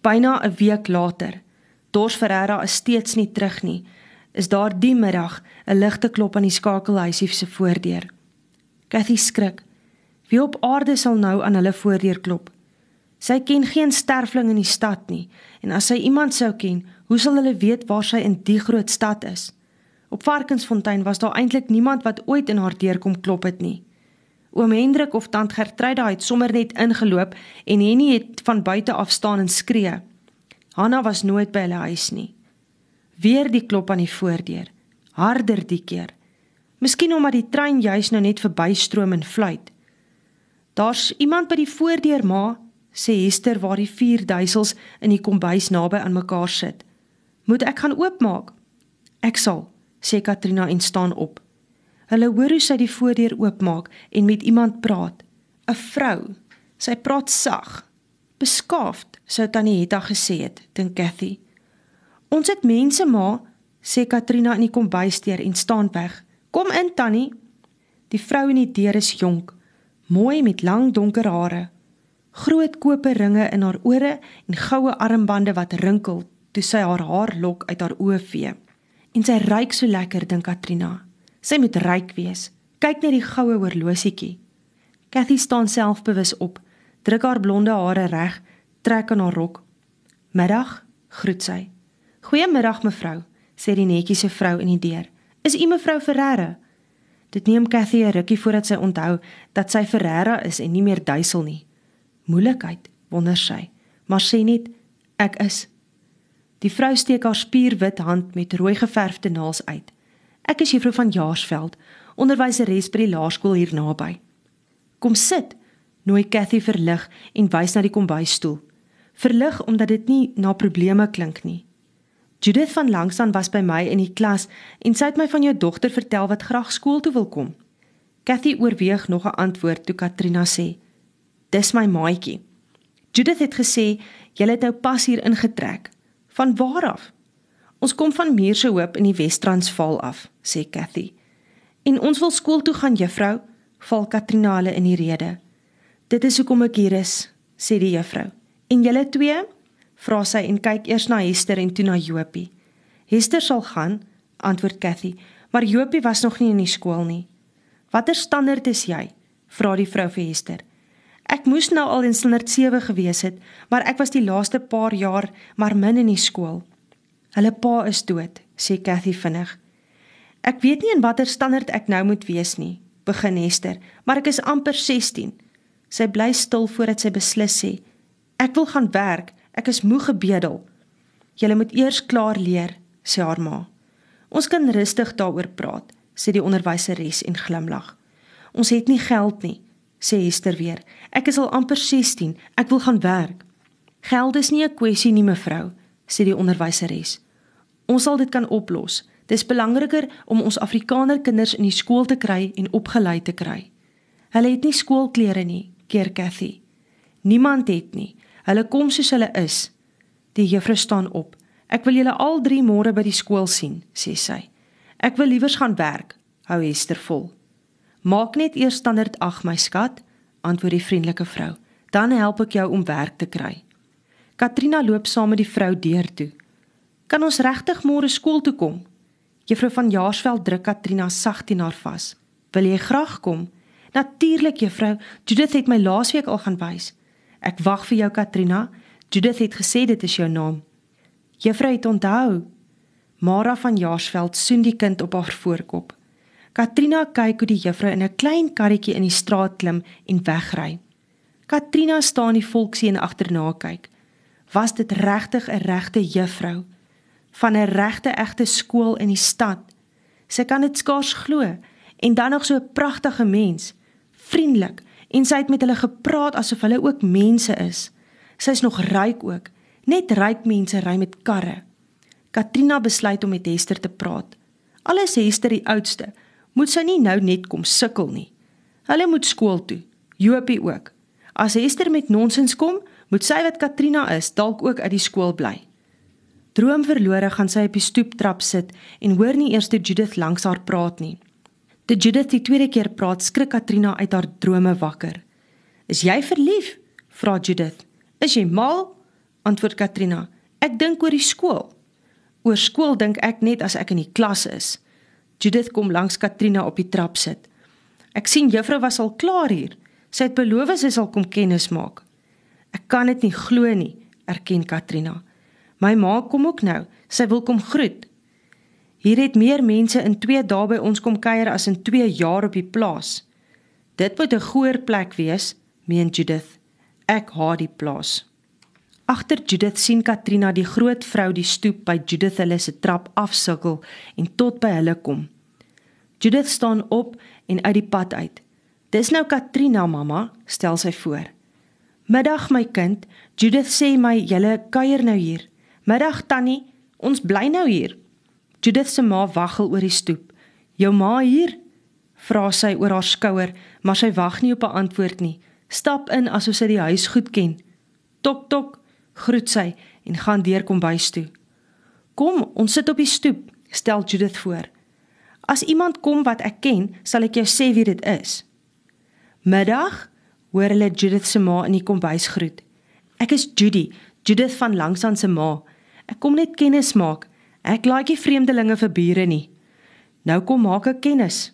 Byna 'n week later, Dors Ferreira is steeds nie terug nie. Is daar die middag 'n ligte klop aan die skakelhuisie se voordeur. Cathy skrik. Wie op aarde sal nou aan hulle voordeur klop? Sy ken geen sterfling in die stad nie en as sy iemand sou ken, hoe sal hulle weet waar sy in die groot stad is? Op Varkensfontein was daar eintlik niemand wat ooit in haar deur kom klop het nie. Oom Hendrik of tant Gertruida het sommer net ingeloop en Henny het van buite af staan en skree. Hanna was nooit by hulle huis nie. Weer die klop aan die voordeur. Harder die keer. Miskien omdat die trein juis nou net verbystroom en fluit. Daar's iemand by die voordeur, ma, sê Hester waar die vier duisels in die kombuis naby aan mekaar sit. Moet ek gaan oopmaak? Ek sal, sê Katrina en staan op. Hulle hoor hoe sy die voordeur oopmaak en met iemand praat. 'n Vrou. Sy praat sag. Beskaafd, sou Tannie Hetta gesê het, dink Cathy. Ons het mense ma, sê Katrina in die kombuisdeur en staan weg. Kom in Tannie. Die vrou in die deur is jonk, mooi met lang donker hare. Groot koper ringe in haar ore en goue armbande wat rinkel toe sy haar haar lok uit haar oë vee. En sy ryik so lekker, dink Katrina. Sy moet ryk wees. Kyk net die goue horlosietjie. Cathy staan selfbewus op, druk haar blonde hare reg, trek aan haar rok. "Middag," groet sy. "Goeiemiddag, mevrou," sê die netjiese vrou in die deur. "Is u mevrou Ferreira?" Dit neem Cathy 'n rukkie voordat sy onthou dat sy Ferreira is en nie meer duisel nie. Moeilikheid, wonder sy, maar sê net, "Ek is." Die vrou steek haar spierwit hand met rooi geverfde naels uit. Ek is juffrou van Jaarsveld, onderwyseres by die laerskool hier naby. Kom sit, nooi Cathy verlig en wys na die kombuisstoel. Verlig omdat dit nie na probleme klink nie. Judith van Langsaan was by my in die klas en sy het my van jou dogter vertel wat graag skool toe wil kom. Cathy oorweeg nog 'n antwoord toe Katrina sê: "Dis my maatjie." Judith het gesê jy het nou pas hier ingetrek. Van waar af? Ons kom van Muurse Hoop in die Wes-Transvaal af, sê Cathy. En ons wil skool toe gaan, juffrou, val Katrina hulle in die rede. Dit is hoekom ek hier is, sê die juffrou. En julle twee? vra sy en kyk eers na Hester en toe na Jopie. Hester sal gaan, antwoord Cathy, maar Jopie was nog nie in die skool nie. Watter standaard is jy? vra die vrou vir Hester. Ek moes nou al in standaard 7 gewees het, maar ek was die laaste paar jaar maar min in die skool. Hulle pa is dood, sê Cathy vinnig. Ek weet nie in watter standaard ek nou moet wees nie, begin Hester, maar ek is amper 16. Sy bly stil voordat sy beslis sê: Ek wil gaan werk, ek is moeg gebedel. Jy moet eers klaar leer, sê haar ma. Ons kan rustig daaroor praat, sê die onderwyseres en glimlag. Ons het nie geld nie, sê Hester weer. Ek is al amper 16, ek wil gaan werk. Geld is nie 'n kwessie nie, mevrou, sê die onderwyseres. Ons sal dit kan oplos. Dis belangriker om ons Afrikaner kinders in die skool te kry en opgelei te kry. Hulle het nie skoolklere nie, keer Cathy. Niemand het nie. Hulle kom soos hulle is. Die juffrou staan op. Ek wil julle al drie môre by die skool sien, sê sy. Ek wil liewers gaan werk, hou Hester vol. Maak net eers standaard 8, my skat, antwoord die vriendelike vrou. Dan help ek jou om werk te kry. Katrina loop saam met die vrou deur toe. Kan ons regtig môre skool toe kom? Juffrou van Jaarsveld druk Katrina sag teen haar vas. Wil jy graag kom? Natuurlik, juffrou. Judith het my laasweek al gaan wys. Ek wag vir jou, Katrina. Judith het gesê dit is jou naam. Juffrou het onthou. Mara van Jaarsveld soen die kind op haar voorkop. Katrina kyk hoe die juffrou in 'n klein karretjie in die straat klim en wegry. Katrina staan die volkseën agterna kyk was dit regtig 'n regte juffrou van 'n regte egte skool in die stad. Sy kan dit skaars glo en dan nog so 'n pragtige mens, vriendelik en sy het met hulle gepraat asof hulle ook mense is. Sy's nog ryk ook. Net ryk mense ry met karre. Katrina besluit om met Hester te praat. Alles Hester die oudste, moet sy nie nou net kom sukkel nie. Hulle moet skool toe. Jopie ook. As Hester met nonsens kom, moet sy wat Katrina is dalk ook uit die skool bly. Droomverlore gaan sy op die stoeptrap sit en hoor nie eers toe Judith langs haar praat nie. Toe Judith die tweede keer praat, skrik Katrina uit haar drome wakker. "Is jy verlief?" vra Judith. "Is jy mal?" antwoord Katrina. Ek dink oor die skool. Oor skool dink ek net as ek in die klas is. Judith kom langs Katrina op die trap sit. Ek sien juffrou was al klaar hier. Sy het beloof sy sal kom kennis maak. Ek kan dit nie glo nie, erken Katrina. My ma kom ook nou. Sy wil kom groet. Hier het meer mense in 2 dae by ons kom kuier as in 2 jaar op die plaas. Dit moet 'n goeie plek wees, meen Judith. Ek haat die plaas. Agter Judith sien Katrina die groot vrou die stoep by Judith hulle se trap afsukkel en tot by hulle kom. Judith staan op en uit die pad uit. Dis nou Katrina mamma, stel sy voor. Middag my kind, Judith sê my julle kuier nou hier. Middag tannie, ons bly nou hier. Judith se ma waggel oor die stoep. Jou ma hier? vra sy oor haar skouer, maar sy wag nie op 'n antwoord nie. Stap in asof sy die huis goed ken. Tok tok, groet sy en gaan deur kom bys toe. Kom, ons sit op die stoep, stel Judith voor. As iemand kom wat ek ken, sal ek jou sê wie dit is. Middag, hoor hulle Judith se ma in die kombuis groet. Ek is Judy, Judith van Langsaan se ma. Ek kom net kennis maak. Ek like nie vreemdelinge vir bure nie. Nou kom maak ek kennis.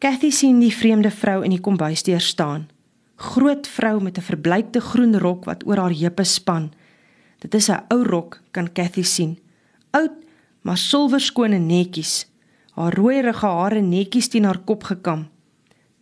Cathy sien die vreemde vrou in die kombuis deur staan. Groot vrou met 'n verbleikte groen rok wat oor haar heupe span. Dit is 'n ou rok, kan Cathy sien. Oud, maar silwerskoon en netjies haar rooierige hare netjies teen haar kop gekam.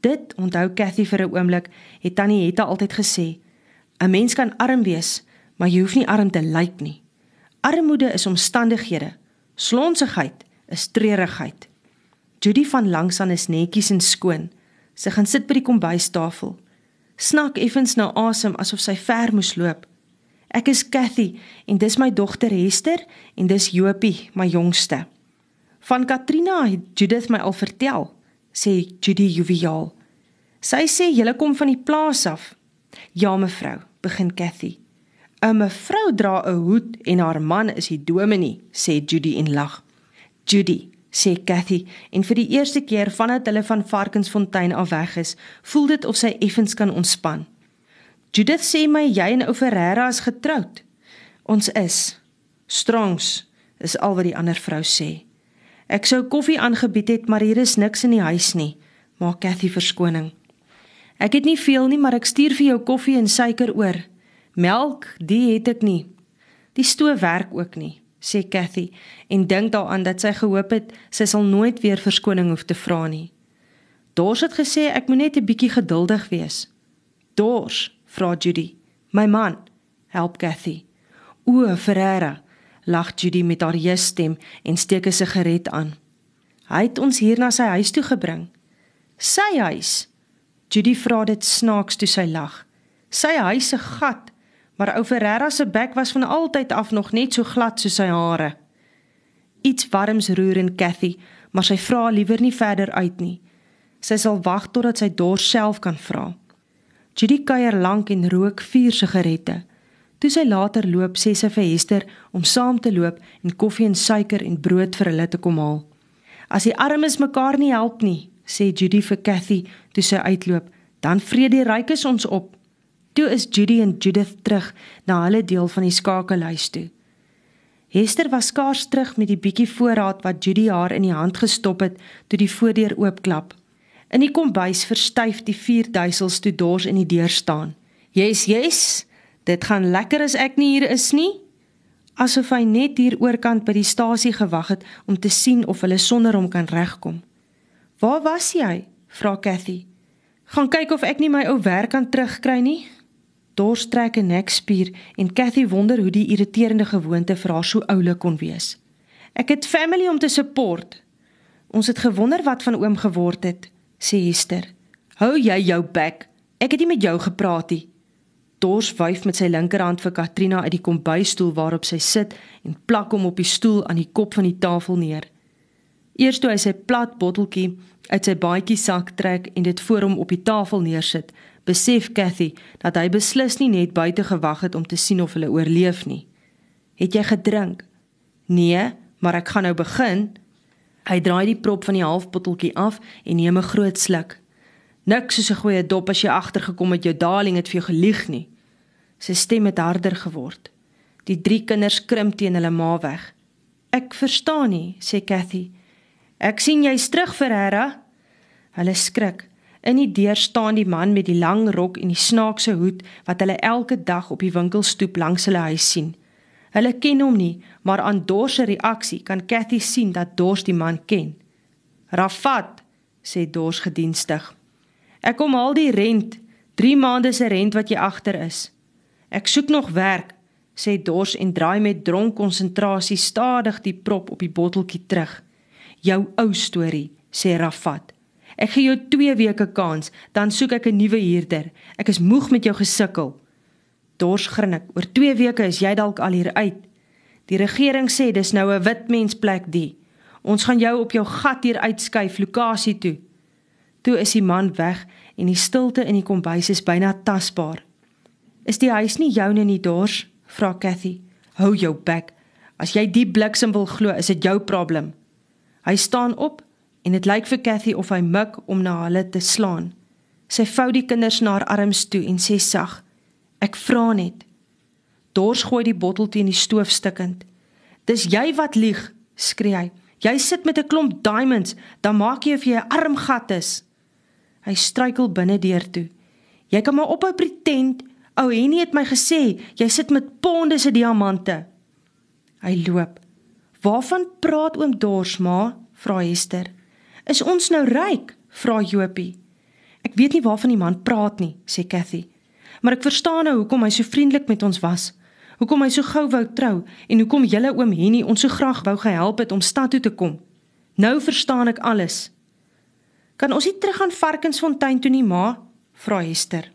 Dit onthou Cathy vir 'n oomblik, het Tannie Hetta altyd gesê. 'n Mens kan arm wees, maar jy hoef nie arm te lyk nie. Armoede is omstandighede. Slonsigheid is treurigheid. Judy van Langsaan is netjies en skoon. Sy gaan sit by die kombuistafel. Snak effens na asem asof sy ver moes loop. Ek is Cathy en dis my dogter Hester en dis Jopie, my jongste. Van Katrina het Judith my al vertel, sê Judy joviaal. Sy sê julle kom van die plaas af. Ja mevrou, begin Cathy. 'n Mevrou dra 'n hoed en haar man is die dominee, sê Judy en lag. Judy, sê Cathy, en vir die eerste keer vandat hulle van Varkensfontein af weg is, voel dit of sy effens kan ontspan. Judith sê my jy en ou Ferreira is getroud. Ons is. Strongs is al wat die ander vrou sê. Ek sou koffie aangebied het, maar hier is niks in die huis nie. Maak Cathy verskoning. Ek het nie veel nie, maar ek stuur vir jou koffie en suiker oor. Melk, die het ek nie. Die stoof werk ook nie, sê Cathy en dink daaraan dat sy gehoop het sy sal nooit weer verskoning hoef te vra nie. Dors het gesê ek moet net 'n bietjie geduldig wees. Dors, vra Judy. My man, help Cathy. O, Ferreira, lag Judy met haar jes stem en steek 'n sigaret aan. Hy het ons hier na sy huis toe gebring. Sy huis. Judy vra dit snaaks toe sy lag. Sy huis se gat, maar ou Ferreira se bek was van altyd af nog net so glad soos sy hare. Iets warms roer in Cathy, maar sy vra liewer nie verder uit nie. Sy sal wag totdat sy dors self kan vra. Judy kuier lank en rook vier sigarette. Toe sy later loop, sê sy vir Hester om saam te loop en koffie en suiker en brood vir hulle te kom haal. As die armes mekaar nie help nie, sê Judy vir Cathy toe sy uitloop, dan vrede die rykes ons op. Toe is Judy en Judith terug na hulle deel van die skakelhuis toe. Hester was skaars terug met die bietjie voorraad wat Judy haar in die hand gestop het toe die voordeur oopklap. In die kombuis verstyf die vier duisels toe dors in die deur staan. "Yes, yes," Dit gaan lekker as ek nie hier is nie. Asof hy net hier oorkant by die stasie gewag het om te sien of hulle sonder hom kan regkom. "Waar was jy?" vra Cathy. "Gaan kyk of ek nie my ou werk kan terugkry nie." Dors trek 'n nekspier en Cathy wonder hoe die irriterende gewoonte vir haar so oulik kon wees. "Ek het family om te support." "Ons het gewonder wat van oom geword het," sê Hester. "Hou jy jou bek. Ek het nie met jou gepraat nie." Dors wyf met sy linkerhand vir Katrina uit die kombuisstoel waarop sy sit en plak hom op die stoel aan die kop van die tafel neer. Eers toe hy sy plat botteltjie uit sy baadjie sak trek en dit voor hom op die tafel neersit, besef Cathy dat hy beslis nie net buite gewag het om te sien of hulle oorleef nie. "Het jy gedrink?" "Nee, maar ek gaan nou begin." Hy draai die prop van die halfbotteltjie af en neem 'n groot sluk. Niks soos 'n goeie dop as jy agtergekom het jou darling het vir jou gelieg nie. Sy stem het harder geword. Die drie kinders krimp teen hulle ma weg. "Ek verstaan nie," sê Cathy. "Ek sien jy's terug, Ferreira." Hulle skrik. In die deur staan die man met die lang rok en die snaakse hoed wat hulle elke dag op die winkelstoep langs hulle huis sien. Hulle ken hom nie, maar aan Dors se reaksie kan Cathy sien dat Dors die man ken. "Rafat," sê Dors gedienstig. "Ek kom haal die rent, 3 maande se rent wat jy agter is. Ek soek nog werk," sê Dors en draai met dronk konsentrasie stadig die prop op die botteltjie terug. "Jou ou storie," sê Rafat. "Ek gee jou 2 weke kans, dan soek ek 'n nuwe huurder. Ek is moeg met jou gesukkel." Dors grinnik. Oor 2 weke is jy dalk al hier uit. Die regering sê dis nou 'n wit mens plek die. Ons gaan jou op jou gat hier uitskuif lokasie toe. Toe is die man weg en die stilte in die kombuis is byna tasbaar. Is die huis nie joune nie, Dors? vra Cathy. Hou jou bek. As jy die bliksem wil glo, is dit jou probleem. Hy staan op en dit lyk vir Cathy of hy mik om na hulle te slaan. Sy vou die kinders na haar arms toe en sê sag: Ek vra net. Dors gooi die bottel teen die stoof stikkend. Dis jy wat lieg, skree hy. Jy sit met 'n klomp diamonds, dan maak jy of jy 'n armgat is. Hy struikel binne deur toe. Jy kan maar ophou pretend. Ou Henny het my gesê jy sit met ponde se diamante. Hy loop. Waarvan praat oom Dors ma? vra Hester. Is ons nou ryk? vra Jopie. Ek weet nie waarvan die man praat nie, sê Cathy maar ek verstaan nou hoekom hy so vriendelik met ons was. Hoekom hy so gou wou trou en hoekom julle oom Henny ons so graag wou gehelp het om stad toe te kom. Nou verstaan ek alles. Kan ons nie terug aan Varkensfontein toe nie, ma? vra Hester.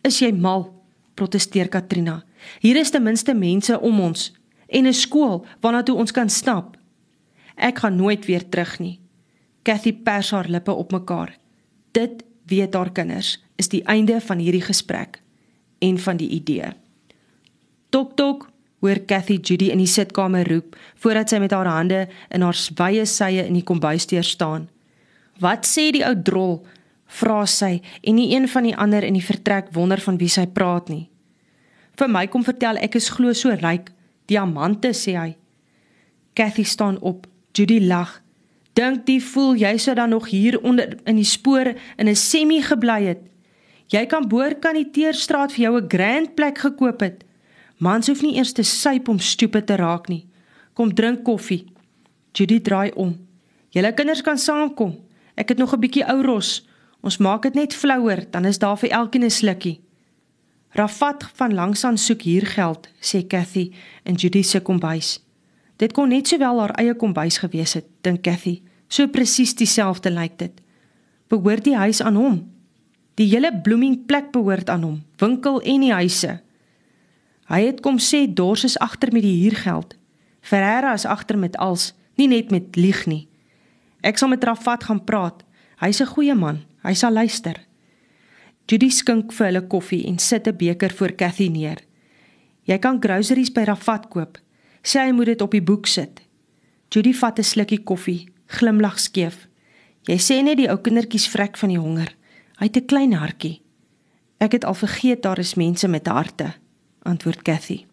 Is jy mal? protesteer Katrina. Hier is ten minste mense om ons en 'n skool waarna toe ons kan stap. Ek gaan nooit weer terug nie. Cathy pers haar lippe op mekaar. Dit weet haar kinders is die einde van hierdie gesprek en van die idee. Tok tok, hoor Cathy Judy in die sitkamer roep voordat sy met haar hande in haar wye sye in die kombuisdeur staan. "Wat sê die ou drol?" vra sy en nie een van die ander in die vertrek wonder van wie sy praat nie. "Vir my kom vertel ek is glo so ryk, diamante," sê hy. Cathy staan op. Judy lag. "Dink die voel jy sou dan nog hier onder in die spore in 'n semi gebly het?" Jy kan boor kan die Teerstraat vir jou 'n grand plek gekoop het. Mans hoef nie eers te suip om stupid te raak nie. Kom drink koffie. Judy draai om. Julle kinders kan saamkom. Ek het nog 'n bietjie ou ros. Ons maak dit net flouer, dan is daar vir elkeen 'n slukkie. Rafat van langsaan soek hier geld, sê Cathy in Judy se kombuis. Dit kon net sowel haar eie kombuis gewees het, dink Cathy. So presies dieselfde lyk dit. Behoort die huis aan hom? Die hele bloeming plek behoort aan hom, winkel en die huise. Hy het kom sê Dors is agter met die huurgeld. Ferreira is agter met als, nie net met lieg nie. Ek sal met Rafat gaan praat. Hy's 'n goeie man. Hy sal luister. Judy skink vir hulle koffie en sit 'n beker voor Cathy neer. Jy kan groceries by Rafat koop. Sê hy moet dit op die boek sit. Judy vat 'n slukkie koffie, glimlag skeef. Jy sê net die ou kindertjies vrek van die honger. Hy het 'n klein hartjie. Ek het al vergeet daar is mense met harte, antwoord Cathy.